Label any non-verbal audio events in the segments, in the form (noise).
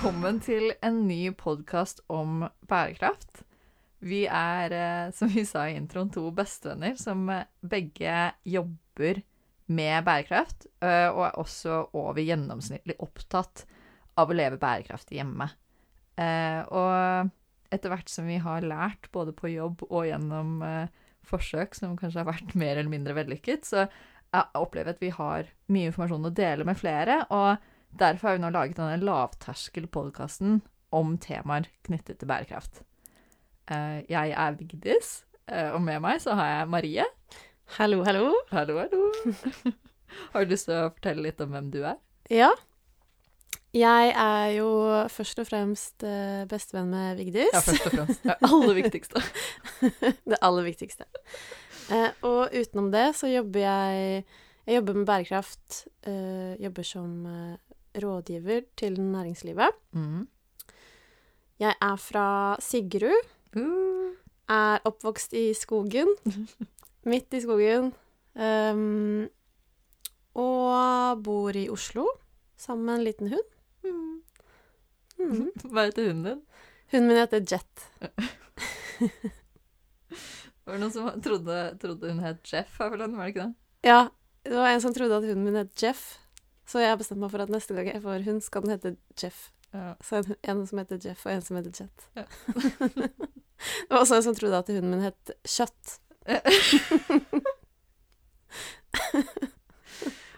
Velkommen til en ny podkast om bærekraft. Vi er, eh, som vi sa i introen, to bestevenner som eh, begge jobber med bærekraft, eh, og er også over gjennomsnittlig opptatt av å leve bærekraftig hjemme. Og etter hvert som vi har lært, både på jobb og gjennom forsøk som kanskje har vært mer eller mindre vellykket, så jeg opplever at vi har mye informasjon å dele med flere, og derfor har vi nå laget denne lavterskel-podkasten om temaer knyttet til bærekraft. Eh, jeg er Vigdis, eh, og med meg så har jeg Marie. Hallo, hallo. Hallo, hallo. (laughs) har du lyst til å fortelle litt om hvem du er? Ja. Jeg er jo først og fremst eh, bestevenn med Vigdis. Ja, først og fremst. Det (laughs) aller viktigste. (laughs) det aller viktigste. Og utenom det så jobber jeg Jeg jobber med bærekraft. Jobber som rådgiver til næringslivet. Mm. Jeg er fra Sigrud. Mm. Er oppvokst i skogen. (laughs) Midt i skogen. Um, og bor i Oslo sammen med en liten hund. Mm. Mm. (laughs) Hva heter hunden din? Hunden min heter Jet. (laughs) Var det noen som trodde, trodde hun het Jeff her forleden, var det ikke det? Ja, det var en som trodde at hunden min het Jeff. Så jeg har bestemt meg for at neste gang jeg får hund, skal den hete Jeff. Ja. Så en, en som heter Jeff, og en som heter Chet. Ja. (laughs) det var også en som trodde at hunden min het Kjøtt. (laughs)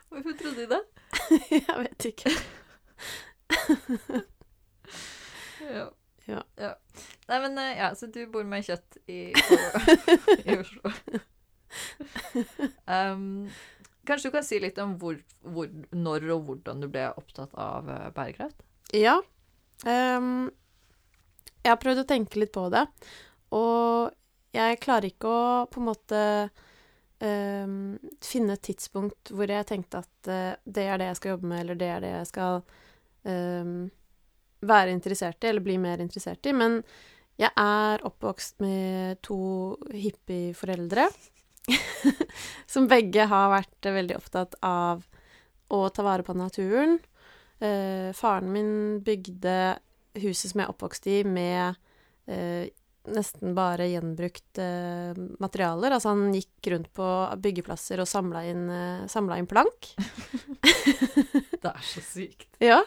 Hvorfor trodde de det? (laughs) jeg vet ikke. Ja. Ja. Nei, men eh, ja, så du bor med kjøtt i, i Oslo. Um, kanskje du kan si litt om hvor, hvor, når og hvordan du ble opptatt av eh, bærekraft? Ja. Um, jeg har prøvd å tenke litt på det, og jeg klarer ikke å på en måte um, finne et tidspunkt hvor jeg tenkte at uh, det er det jeg skal jobbe med, eller det er det jeg skal um, være interessert i, eller bli mer interessert i. Men jeg er oppvokst med to hippieforeldre (laughs) som begge har vært veldig opptatt av å ta vare på naturen. Eh, faren min bygde huset som jeg er oppvokst i, med eh, nesten bare gjenbrukt eh, materialer. Altså han gikk rundt på byggeplasser og samla inn, eh, inn plank. (laughs) Det er så sykt. Ja.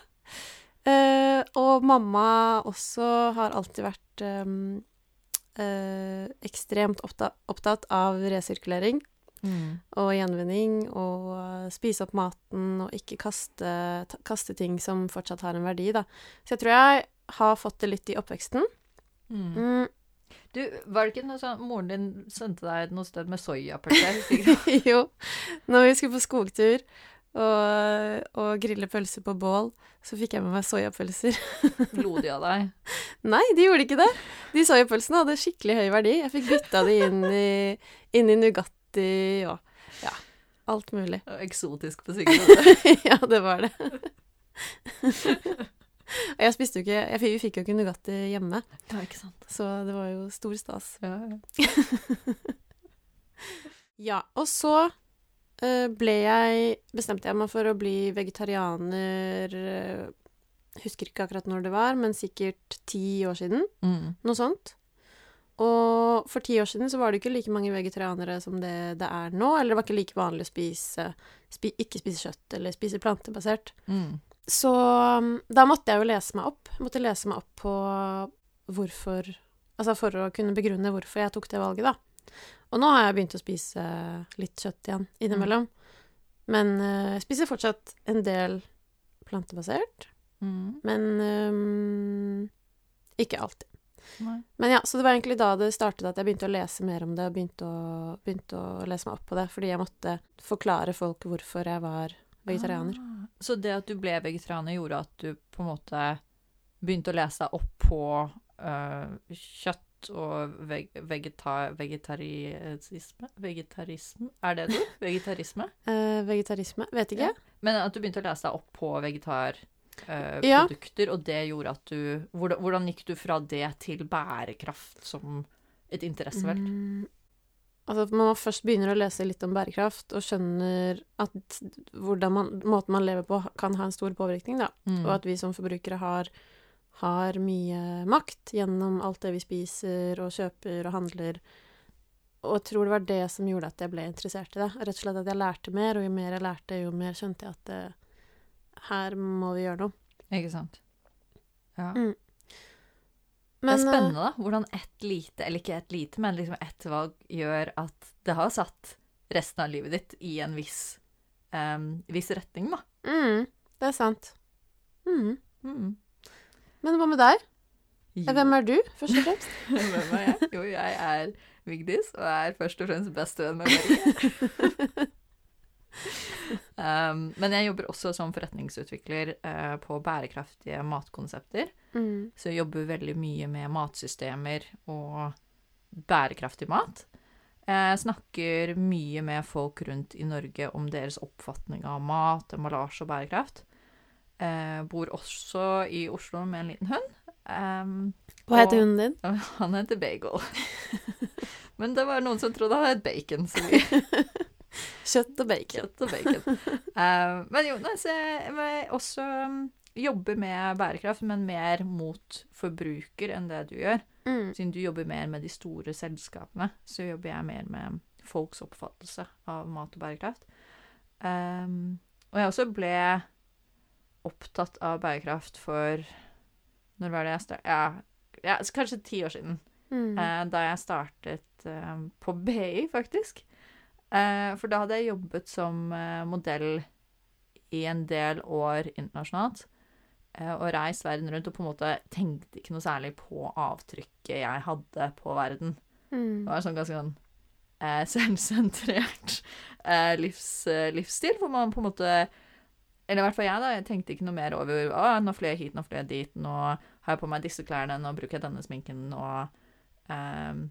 Eh, og mamma også har alltid vært eh, ekstremt opptatt av resirkulering Mm. og gjenvinning og spise opp maten og ikke kaste, kaste ting som fortsatt har en verdi, da. Så jeg tror jeg har fått det litt i oppveksten. Mm. Mm, Du, var det ikke noe sånn Moren din sendte deg noe sted med ikke. (laughs) jo. Når vi skulle på skogtur og, og grille pølser på bål, så fikk jeg med meg soyapølser. (laughs) Lo de av deg? Nei, de gjorde ikke det. De soyapølsene hadde skikkelig høy verdi. Jeg fikk bytta de inn i, inn i Nugatti og ja, alt mulig. Og Eksotisk på sikkert. (laughs) ja, det var det. Og jeg spiste jo ikke jeg, Vi fikk jo ikke Nugatti hjemme, Ja, ikke sant. så det var jo stor stas. Ja, ja. (laughs) Ja, og så eh, ble jeg Bestemte jeg meg for å bli vegetarianer eh, Husker ikke akkurat når det var, men sikkert ti år siden. Mm. Noe sånt. Og for ti år siden så var det ikke like mange vegetarianere som det det er nå. Eller det var ikke like vanlig å spise spi, ikke spise kjøtt eller spise plantebasert. Mm. Så um, da måtte jeg jo lese meg opp. Jeg måtte lese meg opp på hvorfor Altså for å kunne begrunne hvorfor jeg tok det valget, da. Og nå har jeg begynt å spise litt kjøtt igjen innimellom. Men eh, jeg spiser fortsatt en del plantebasert. Mm. Men um, ikke alltid. Nei. Men ja, så det var egentlig da det startet at jeg begynte å lese mer om det, og begynte å, begynte å lese meg opp på det, fordi jeg måtte forklare folk hvorfor jeg var vegetarianer. Ah, så det at du ble vegetarianer, gjorde at du på en måte begynte å lese deg opp på uh, kjøtt og veg vegeta vegetarisme? Vegetarisme? Er det det? (laughs) Vegetarisme? Eh, vegetarisme? Vet ikke. Ja. Men at du begynte å lese deg opp på vegetarprodukter, Ja. og det gjorde at du hvordan, hvordan gikk du fra det til bærekraft som et interessefelt? Mm, altså når man først begynner å lese litt om bærekraft, og skjønner at man, måten man lever på kan ha en stor påvirkning, da, Mm. og at vi som forbrukere har, har mye makt gjennom alt det vi spiser og kjøper og handler. Og jeg tror det var det som gjorde at jeg ble interessert i det. Rett og slett at jeg lærte mer, og jo mer jeg lærte, jo mer skjønte jeg at eh, her må vi gjøre noe. Ikke sant? Ja. Mm. det er eh, spennende, da. Hvordan ett lite, eller ikke ett lite, men liksom ett valg gjør at det har satt resten av livet ditt i en viss, um, viss retning, da. Mm, det er sant. Mm. Mm. Men hva med deg? Jo. Hvem er du, først og fremst? (laughs) Hvem er jeg? Jo, jeg er Vigdis, og er først og fremst bestevenn med Marie. (laughs) (laughs) um, men jeg jobber også som forretningsutvikler uh, på bærekraftige matkonsepter. Mm. Så jeg jobber veldig mye med matsystemer og bærekraftig mat. Jeg snakker mye med folk rundt i Norge om deres oppfatning av mat, emballasje og bærekraft. Jeg bor også i Oslo med en liten hund. Um, Hva heter hunden din? (laughs) Han heter Bagel. (laughs) Men det var noen som trodde han het Bacon, så vi Kjøtt og bacon. kjøtt og bacon. uh, (laughs) men Jonas, jeg vil også um, jobber med bærekraft, men mer mot forbruker enn det du gjør. Mm. Siden du jobber mer med de store selskapene, så jobber jeg mer med folks oppfattelse av mat og bærekraft. Um, og jeg også ble opptatt av bærekraft for Når var det jeg startet? Ja, ja, kanskje ti år siden. Mm. Uh, da jeg startet uh, på BI, faktisk. Eh, for da hadde jeg jobbet som eh, modell i en del år internasjonalt. eh, og reist verden rundt og på en måte tenkte ikke noe særlig på avtrykket jeg hadde på verden. Mm. Det var sånn ganske sånn eh, selvsentrert eh, livs, livsstil, hvor man på en måte Eller i hvert fall jeg, da. Jeg tenkte ikke noe mer over Å, nå flyr jeg hit, nå flyr jeg dit, nå har jeg på meg disse klærne, nå bruker jeg denne sminken, nå eh,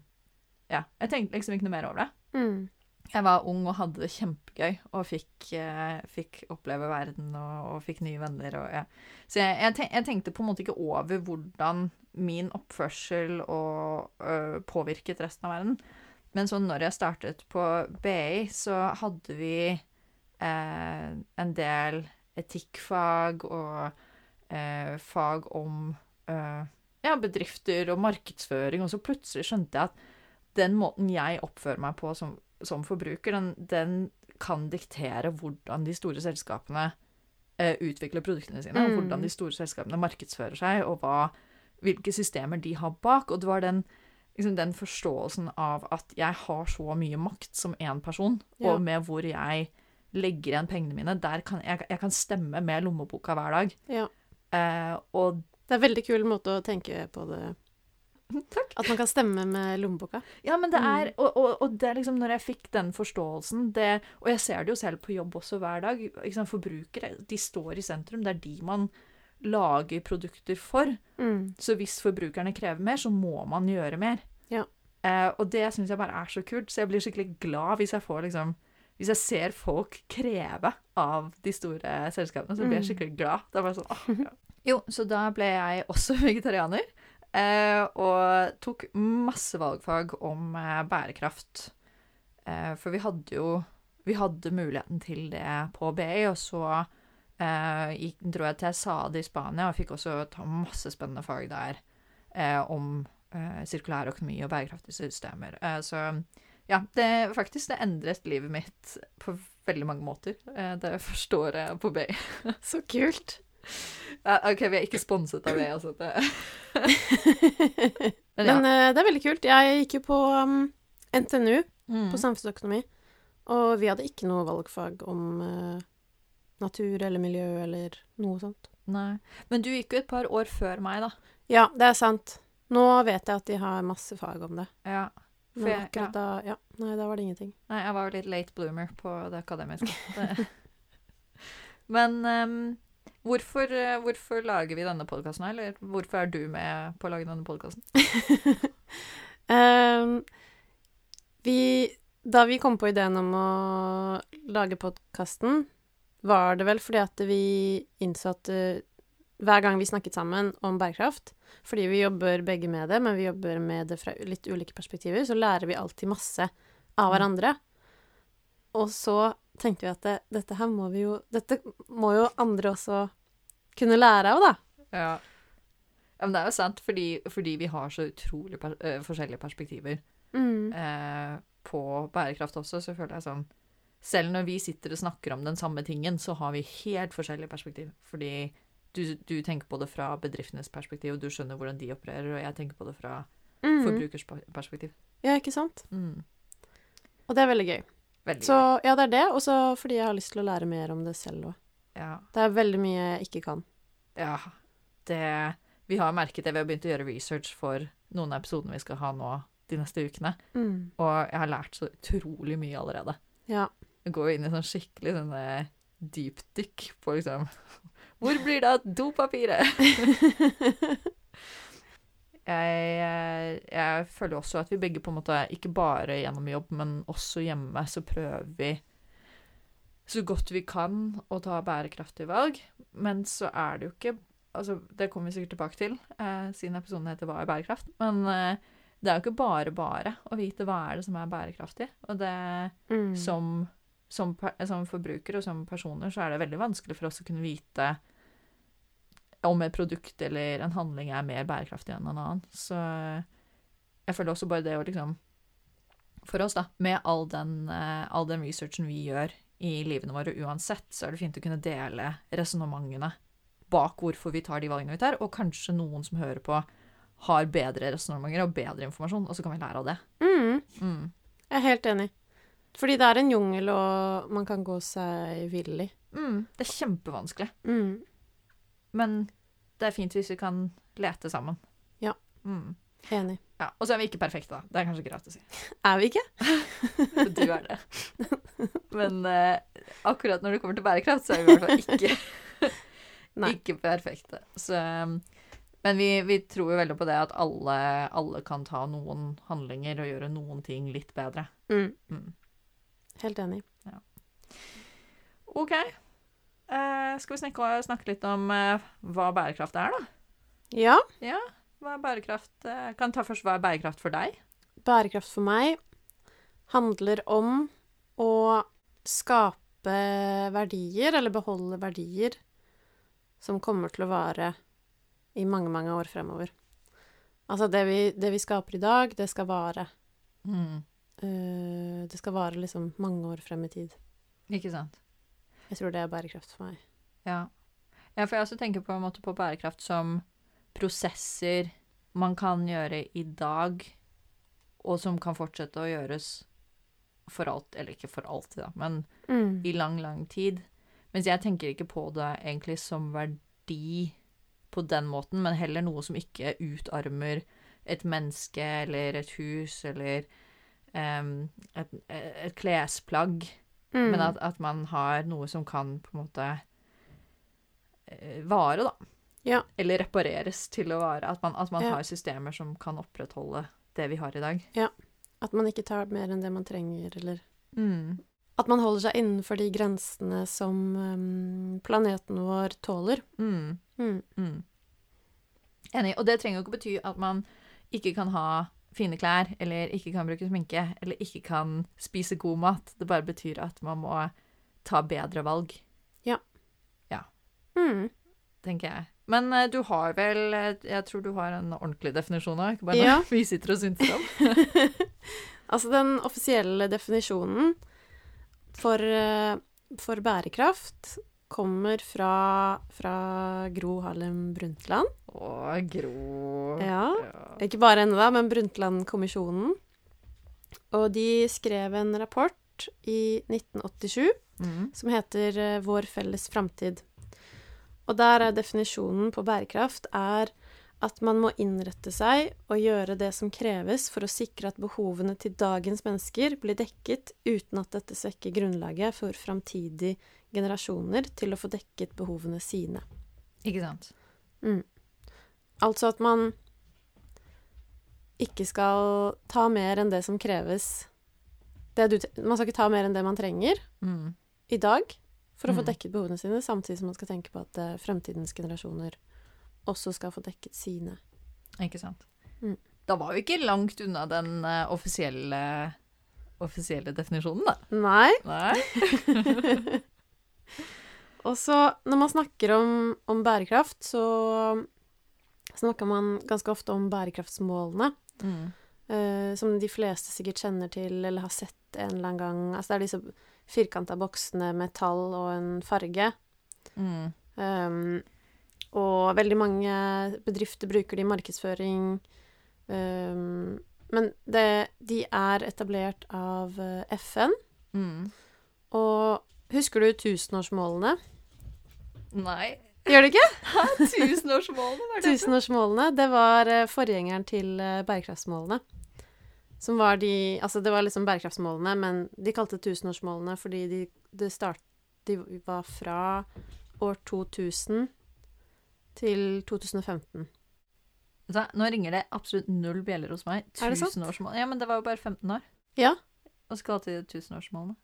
Ja. Jeg tenkte liksom ikke noe mer over det. Mm. Jeg var ung og hadde det kjempegøy og fikk, eh, fikk oppleve verden og, og fikk nye venner. Og, ja. Så jeg, jeg, tenkte, jeg tenkte på en måte ikke over hvordan min oppførsel og, øh, påvirket resten av verden. Men så når jeg startet på BI, så hadde vi eh, en del etikkfag og eh, fag om eh, ja, bedrifter og markedsføring, og så plutselig skjønte jeg at den måten jeg oppfører meg på som, som forbruker, den, den kan diktere hvordan de store selskapene eh, utvikler produktene sine, og Mm. hvordan de store selskapene markedsfører seg, og hva, hvilke systemer de har bak. Og det var den, liksom den forståelsen av at jeg har så mye makt som én person, Ja. og med hvor jeg legger igjen pengene mine. Der kan jeg, jeg kan stemme med lommeboka hver dag. Ja. Eh, og Det er en veldig kul måte å tenke på det (laughs) Takk. At man kan stemme med lommeboka. Ja, men det Mm. er og, og, og det er liksom når jeg fikk den forståelsen det, Og jeg ser det jo selv på jobb også hver dag. Liksom. Forbrukere de står i sentrum. Det er de man lager produkter for. Mm. Så hvis forbrukerne krever mer, så må man gjøre mer. Ja. Eh, og det syns jeg bare er så kult. Så jeg blir skikkelig glad hvis jeg får liksom Hvis jeg ser folk kreve av de store selskapene, så blir jeg Mm. skikkelig glad. Det er bare sånn, åh, (laughs) ja. Jo, så da ble jeg også (laughs) vegetarianer. Eh, og tok masse valgfag om eh, bærekraft. Eh, for vi hadde jo Vi hadde muligheten til det på BI, og så gikk, dro jeg til SAD i Spania og fikk også ta masse spennende fag der om sirkulær økonomi og bærekraftige systemer. Så ja, det faktisk det endret livet mitt på veldig mange måter det første året på BI. (laughs) Så kult. OK, vi er ikke sponset av det, altså. Det. Men (laughs) Men ja. eh, det er veldig kult. Jeg gikk jo på um, NTNU, Mm. på samfunnsøkonomi, og vi hadde ikke noe valgfag om uh, natur eller miljø eller noe sånt. Nei. Men du gikk jo et par år før meg, da. Ja, det er sant. Nå vet jeg at de har masse fag om det. Ja. For Men jeg, ja. da Ja, nei, da var det ingenting. Nei, jeg var jo litt late bloomer på det akademiske. (laughs) Men ehm, hvorfor, eh, hvorfor lager vi denne podkasten, eller hvorfor er du med på å lage denne podkasten? um, (laughs) vi Da vi kom på ideen om å lage podkasten, var det vel fordi at vi innså at eh, hver gang vi snakket sammen om bærekraft, fordi vi jobber begge med det, men vi jobber med det fra litt ulike perspektiver, så lærer vi alltid masse av Mm. Og så tenkte vi at det, dette her må vi jo Dette må jo andre også kunne lære av, da. Ja. ja men det er jo sant, fordi, fordi vi har så utrolig per, eh, forskjellige perspektiver Mm. eh, på bærekraft også, så føler jeg sånn Selv når vi sitter og snakker om den samme tingen, så har vi helt forskjellige perspektiv. Fordi du, du tenker på det fra bedriftenes perspektiv, og du skjønner hvordan de opererer, og jeg tenker på det fra Mm. forbrukers perspektiv. Ja, ikke sant? Mm. Og det er veldig gøy. Veldig Så ja, det er det, og så fordi jeg har lyst til å lære mer om det selv òg. Ja. Det er veldig mye jeg ikke kan. ja. Det Vi har merket det. Vi har begynt å gjøre research for noen av episodene vi skal ha nå de neste ukene. Mm. Og jeg har lært så utrolig mye allerede. Ja. Jeg går inn i sånn skikkelig sånn dypdykk på liksom Hvor blir det av dopapiret? (laughs) jeg, eh, jeg føler også at vi begge på en måte, ikke bare gjennom jobb, men også hjemme, så prøver vi så godt vi kan å ta bærekraftige valg. Men så er det jo ikke altså Det kommer vi sikkert tilbake til, eh, siden episoden heter 'Hva er bærekraft?' Men eh, det er jo ikke bare bare å vite hva er det som er bærekraftig. Og det Mm. som, som, som forbrukere og som personer så er det veldig vanskelig for oss å kunne vite om et produkt eller en handling er mer bærekraftig enn en annen. Så jeg føler også bare det å liksom For oss, da, med all den, eh, all den researchen vi gjør i livene våre uansett, så er det fint å kunne dele resonnementene bak hvorfor vi tar de valgene vi tar, og kanskje noen som hører på, har bedre resonnementer og bedre informasjon, og så kan vi lære av det. Mm. Mm. Jeg er helt enig. Fordi det er en jungel, og man kan gå seg vill i. Mm. Det er kjempevanskelig. Mm. Men det er fint hvis vi kan lete sammen. Ja. Mm. Enig. ja. Og så er vi ikke perfekte, da. Det er kanskje greit å si. (laughs) Er vi ikke? (laughs) Du er det. Men uh, akkurat når det kommer til bærekraft, så er vi i hvert fall ikke, (laughs) ikke perfekte. Så, um, men vi, vi tror jo veldig på det at alle, alle kan ta noen handlinger og gjøre noen ting litt bedre. Mm. Mm. Helt enig. OK. Eh, skal vi snakke, snakke litt om eh, hva bærekraft er, da? Ja. Hva er bærekraft? Eh, kan ta først hva er bærekraft for deg? Bærekraft for meg handler om å skape verdier, eller beholde verdier, som kommer til å vare i mange, mange år fremover. Altså, det vi, det vi skaper i dag, det skal vare. Mm. Det skal vare liksom mange år frem i tid. Ikke sant? Jeg tror det er bærekraft for meg. Ja. ja, for jeg også tenker på en måte på bærekraft som prosesser man kan gjøre i dag, og som kan fortsette å gjøres for alt, eller ikke for alltid, da, men Mm. i lang, lang tid. Mens jeg tenker ikke på det egentlig som verdi på den måten, men heller noe som ikke utarmer et menneske eller et hus eller um, et, et klesplagg. Mm. Men at, at man har noe som kan på en måte eh, vare, da. Ja. Eller repareres til å vare. At man, at man Ja. har systemer som kan opprettholde det vi har i dag. Ja. At man ikke tar mer enn det man trenger, eller Mm. At man holder seg innenfor de grensene som um, planeten vår tåler. Mm. Mm. Mm. Enig. Og det trenger jo ikke bety at man ikke kan ha fine klær, eller ikke kan bruke sminke, eller ikke kan spise god mat. Det bare betyr at man må ta bedre valg, Ja. Ja. Mm. tenker jeg. Men eh, du har vel eh, Jeg tror du har en ordentlig definisjon òg, ikke bare Ja. (laughs) vi sitter og synser om. (laughs) Altså, den offisielle definisjonen for, eh, for bærekraft kommer fra, fra Gro Harlem Brundtland. Å, Gro. Ja. Ja. Ikke bare henne, da, men Brundtland-kommisjonen. Og de skrev en rapport i 1987 Mm. som heter eh, Vår felles framtid. Og der er definisjonen på bærekraft er at man må innrette seg og gjøre det som kreves for å sikre at behovene til dagens mennesker blir dekket uten at dette svekker grunnlaget for framtidig generasjoner til å få dekket behovene sine. Ikke sant. Mm. Altså at man ikke skal ta mer enn det som kreves det du, Man skal ikke ta mer enn det man trenger Mm. i dag for å få Mm. dekket behovene sine, samtidig som man skal tenke på at uh, fremtidens generasjoner også skal få dekket sine. Ikke sant. Mm. Da var vi ikke langt unna den uh, offisielle, offisielle definisjonen, da. Nei. Nei. (laughs) (laughs) Og så når man snakker om, om bærekraft, så snakker man ganske ofte om bærekraftsmålene. Mm. Uh, som de fleste sikkert kjenner til eller har sett en eller annen gang. Altså det er disse firkanta boksene med tall og en farge. Mm. Um, og veldig mange bedrifter bruker det i markedsføring. Um, men det, de er etablert av eh, FN. Mm. Og husker du tusenårsmålene? Nei. Gjør du ikke? (laughs) Tusenårsmålene, hva er det? Tusenårsmålene, det var eh, forgjengeren til eh, bærekraftsmålene. Som var de Altså, det var liksom bærekraftsmålene, men de kalte det tusenårsmålene fordi de, de, start, de var fra år 2000 til 2015. Vet du Nå ringer det absolutt null bjeller hos meg. Tusenårsmål. Ja, men det var jo bare 15 år. Ja. Og skal til tusenårsmålene.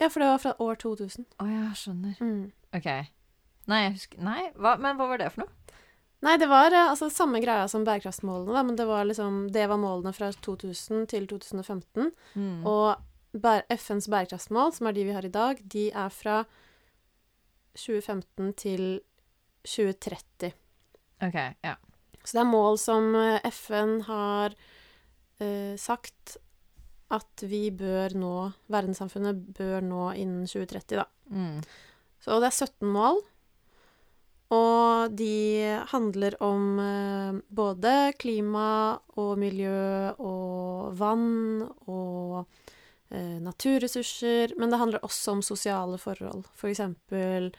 Ja, for det var fra år 2000. Å ja, skjønner. Mm. OK. Nei, jeg husker Nei, hva, men hva var det for noe? Nei, det var eh, altså samme greia som bærekraftsmålene, da, men det var liksom Det var målene fra 2000 til 2015. Mm. Og bæ- FNs bærekraftsmål, som er de vi har i dag, de er fra 2015 til 2030. OK, ja. Så det er mål som eh, FN har eh, sagt at vi bør nå, verdenssamfunnet bør nå innen 2030, da. Mm. Så det er 17 mål. Og de handler om eh, både klima og miljø og vann og eh, naturressurser, men det handler også om sosiale forhold. For eksempel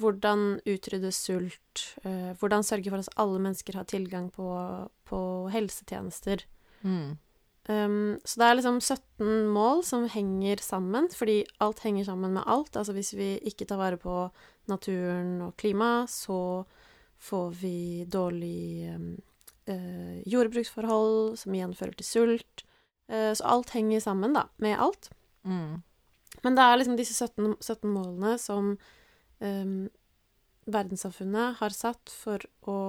hvordan utrydde sult, eh, hvordan sørge for at alle mennesker har tilgang på, på helsetjenester. Mm. Um, så det er liksom 17 mål som henger sammen, fordi alt henger sammen med alt. Altså hvis vi ikke tar vare på naturen og klima, så får vi dårlig um, uh, jordbruksforhold, som igjen fører til sult. Uh, så alt henger sammen, da, med alt. Mm. Men det er liksom disse 17, 17 målene som um, verdenssamfunnet har satt for å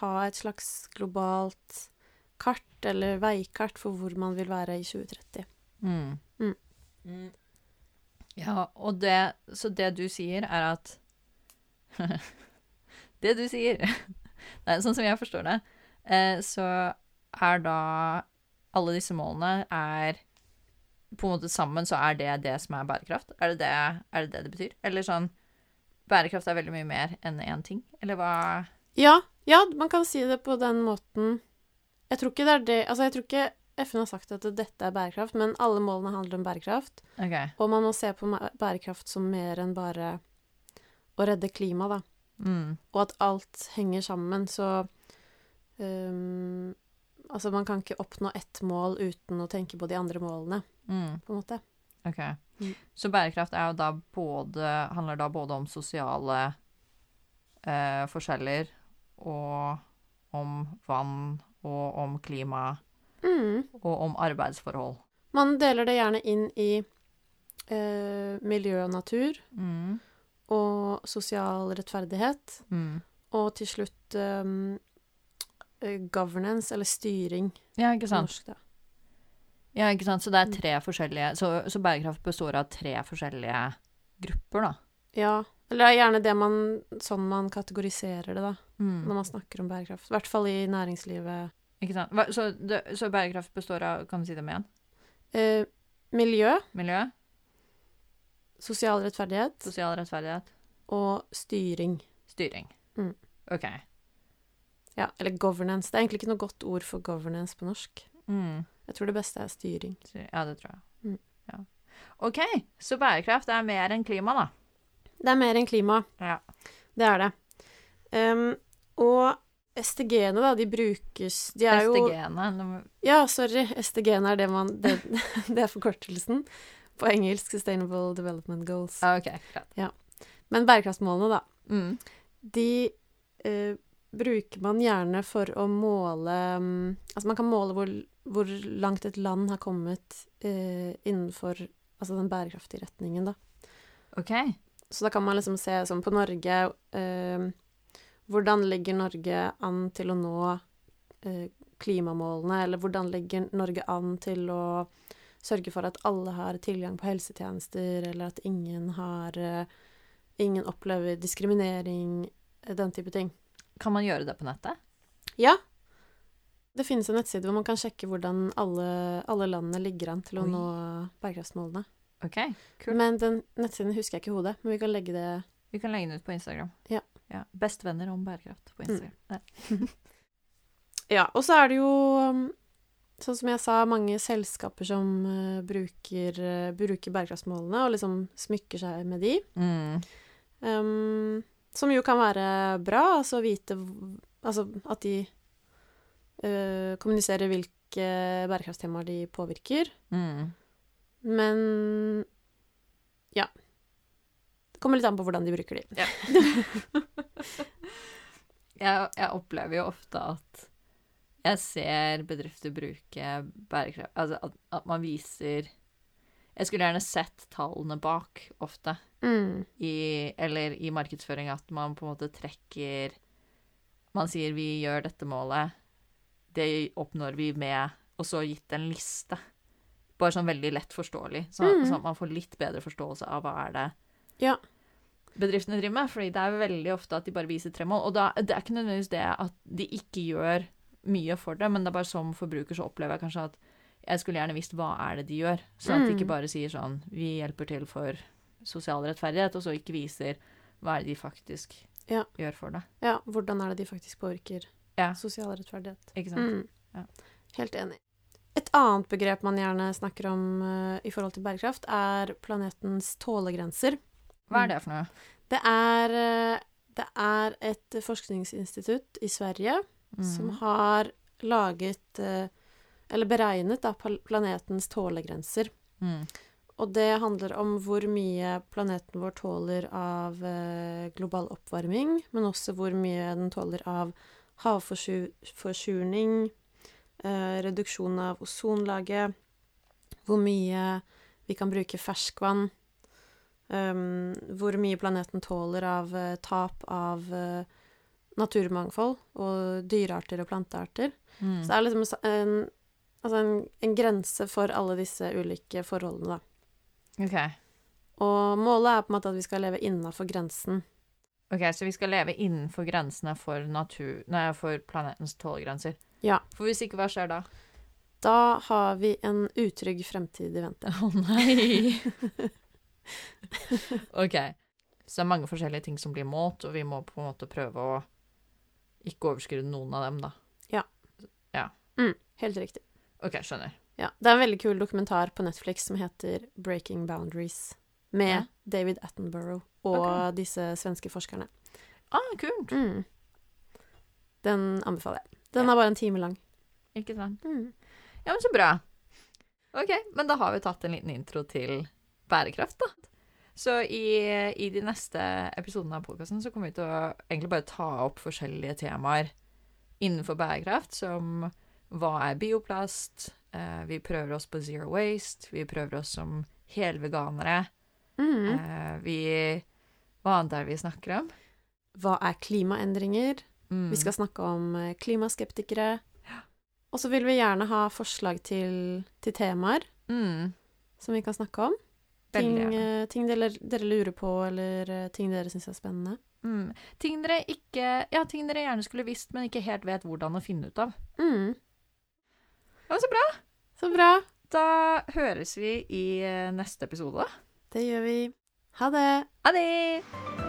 ha et slags globalt kart, eller veikart, for hvor man vil være i 2030. Mm. Mm. Mm. Ja, og det Så det du sier, er at (laughs) Det du sier (laughs) Nei, sånn som jeg forstår det, eh, så er da Alle disse målene er på en måte sammen, så er det det som er bærekraft? Er det det er det, det, det betyr? Eller sånn Bærekraft er veldig mye mer enn én ting? Eller hva Ja, ja, man kan si det på den måten. Jeg tror ikke det er det Altså, jeg tror ikke FN har sagt at dette er bærekraft, men alle målene handler om bærekraft. Okay. Og man må se på bærekraft som mer enn bare å redde klimaet, da. Mm. Og at alt henger sammen, så um, Altså, man kan ikke oppnå ett mål uten å tenke på de andre målene, Mm. på en måte. Ok. Mm. Så bærekraft er jo da både Handler da både om sosiale eh, forskjeller og om vann og om klima Mm. og om arbeidsforhold. Man deler det gjerne inn i eh, miljø og natur Mm. og sosial rettferdighet. Mm. Og til slutt um, eh, governance, eller styring Ja, ikke sant. norsk, da. Ja, ikke sant. Så det er Mm. tre forskjellige Så, så bærekraft består av tre forskjellige grupper, da. Ja. Eller det er gjerne det man, sånn man kategoriserer det, da, Mm. når man snakker om bærekraft. I hvert fall i næringslivet. Ikke sant. Hva, så, det, så bærekraft består av Kan du si det med igjen? Eh, miljø, Miljø, sosial rettferdighet sosial rettferdighet, og styring. styring. Mm. OK. Ja, eller governance. Det er egentlig ikke noe godt ord for governance på norsk. Mm. Jeg tror det beste er styring. Ja, det tror jeg. Mm. Ja. OK, så bærekraft er mer enn klima, da. Det er mer enn klima. Ja. Det er det. Um, og STG-ene, da, de brukes De er jo SDG-ene. Ja, sorry. STG-ene er det man det, (laughs) det er forkortelsen. På engelsk Sustainable Development Goals. Ok, klart. Ja. Men bærekraftsmålene, da. Mm. De eh, bruker man gjerne for å måle mm, Altså man kan måle hvor, hvor langt et land har kommet eh, innenfor altså den bærekraftige retningen, da. OK. Så da kan man liksom se sånn på Norge eh, Hvordan ligger Norge an til å nå eh, klimamålene, eller hvordan ligger Norge an til å sørge for at alle har tilgang på helsetjenester, eller at ingen har eh, Ingen opplever diskriminering, eh, den type ting. Kan man gjøre det på nettet? Ja. Det finnes en nettside hvor man kan sjekke hvordan alle, alle landene ligger an til å Oi. nå bærekraftsmålene. OK, kult. Men den nettsiden husker jeg ikke i hodet, men vi kan legge det Vi kan legge den ut på Instagram. Ja. Bestevenner om bærekraft på Instagram. Mm. (laughs) Ja, og så er det jo um, Sånn som jeg sa, mange selskaper som eh, bruker, eh, bruker bærekraftsmålene og liksom smykker seg med de. Mm. Um, som jo kan være bra, altså vite Altså at de uh, kommuniserer hvilke bærekraftstemaer de påvirker. Mm. Men ja. Det kommer litt an på hvordan de bruker de. (laughs) Jeg, jeg opplever jo ofte at jeg ser bedrifter bruke bærekraft Altså at, at man viser Jeg skulle gjerne sett tallene bak ofte. Mm. I, eller i markedsføring at man på en måte trekker Man sier vi gjør dette målet, det oppnår vi med Og så gitt en liste. Bare sånn veldig lett forståelig, så, mm. sånn at man får litt bedre forståelse av hva er det Ja. bedriftene driver med. fordi det er veldig ofte at de bare viser tre mål. Og da, det er ikke nødvendigvis det at de ikke gjør mye for det, men det er bare som forbruker så opplever jeg kanskje at jeg skulle gjerne visst hva er det de gjør. sånn at de Mm. ikke bare sier sånn vi hjelper til for sosial rettferdighet, og så ikke viser hva er det de faktisk Ja. gjør for det. ja. Hvordan er det de faktisk påvirker Ja. sosial rettferdighet? Ikke sant? Mm. Ja. Helt enig. Et annet begrep man gjerne snakker om uh, i forhold til bærekraft, er planetens tålegrenser. Hva er det for noe? Det er, eh, det er et forskningsinstitutt i Sverige Mm. som har laget eh, Eller beregnet da, planetens tålegrenser. Mm. Og det handler om hvor mye planeten vår tåler av global oppvarming, men også hvor mye den tåler av havforsurning, reduksjon av ozonlaget, hvor mye vi kan bruke ferskvann, um, hvor mye planeten tåler av eh, tap av eh, naturmangfold og dyrearter og plantearter. Mm. Så det er liksom en, altså en, en grense for alle disse ulike forholdene, da. Okay. Og målet er på en måte at vi skal leve innafor grensen. Ok, Så vi skal leve innenfor grensene for, natur, nei, for planetens tålegrenser. Ja. For hvis ikke, hva skjer da? Da har vi en utrygg fremtid i vente. Å nei! OK. Så det er mange forskjellige ting som blir målt, og vi må på en måte prøve å ikke overskride noen av dem, da. Ja. Ja. Helt riktig. OK, skjønner. Ja. Det er en veldig kul dokumentar på Netflix som heter 'Breaking Boundaries', med Ja. David Attenborough og okay. disse svenske forskerne. Ah, kult. Mm. Den anbefaler jeg. Den Ja. er bare en time lang. Ikke sant. Mm. Ja, men så bra. OK, men da har vi tatt en liten intro til bærekraft, da. Så i, i de neste episodene av podkasten så kommer vi til å egentlig bare ta opp forskjellige temaer innenfor bærekraft, som hva er bioplast? Eh, vi prøver oss på zero waste. Vi prøver oss som helveganere. Mm. Eh, vi Hva annet er det vi snakker om? Hva er klimaendringer? Mm. Vi skal snakke om eh, klimaskeptikere. Og så vil vi gjerne ha forslag til, til temaer mm. som vi kan snakke om. Ting, eh, ting dere, dere lurer på, eller eh, ting dere syns er spennende. Mm. Ting dere ikke Ja, ting dere gjerne skulle visst, men ikke helt vet hvordan å finne ut av. Mm. Ja, men så bra. Så bra. Da høres vi i neste episode. Det gjør vi. Ha det. Ha det!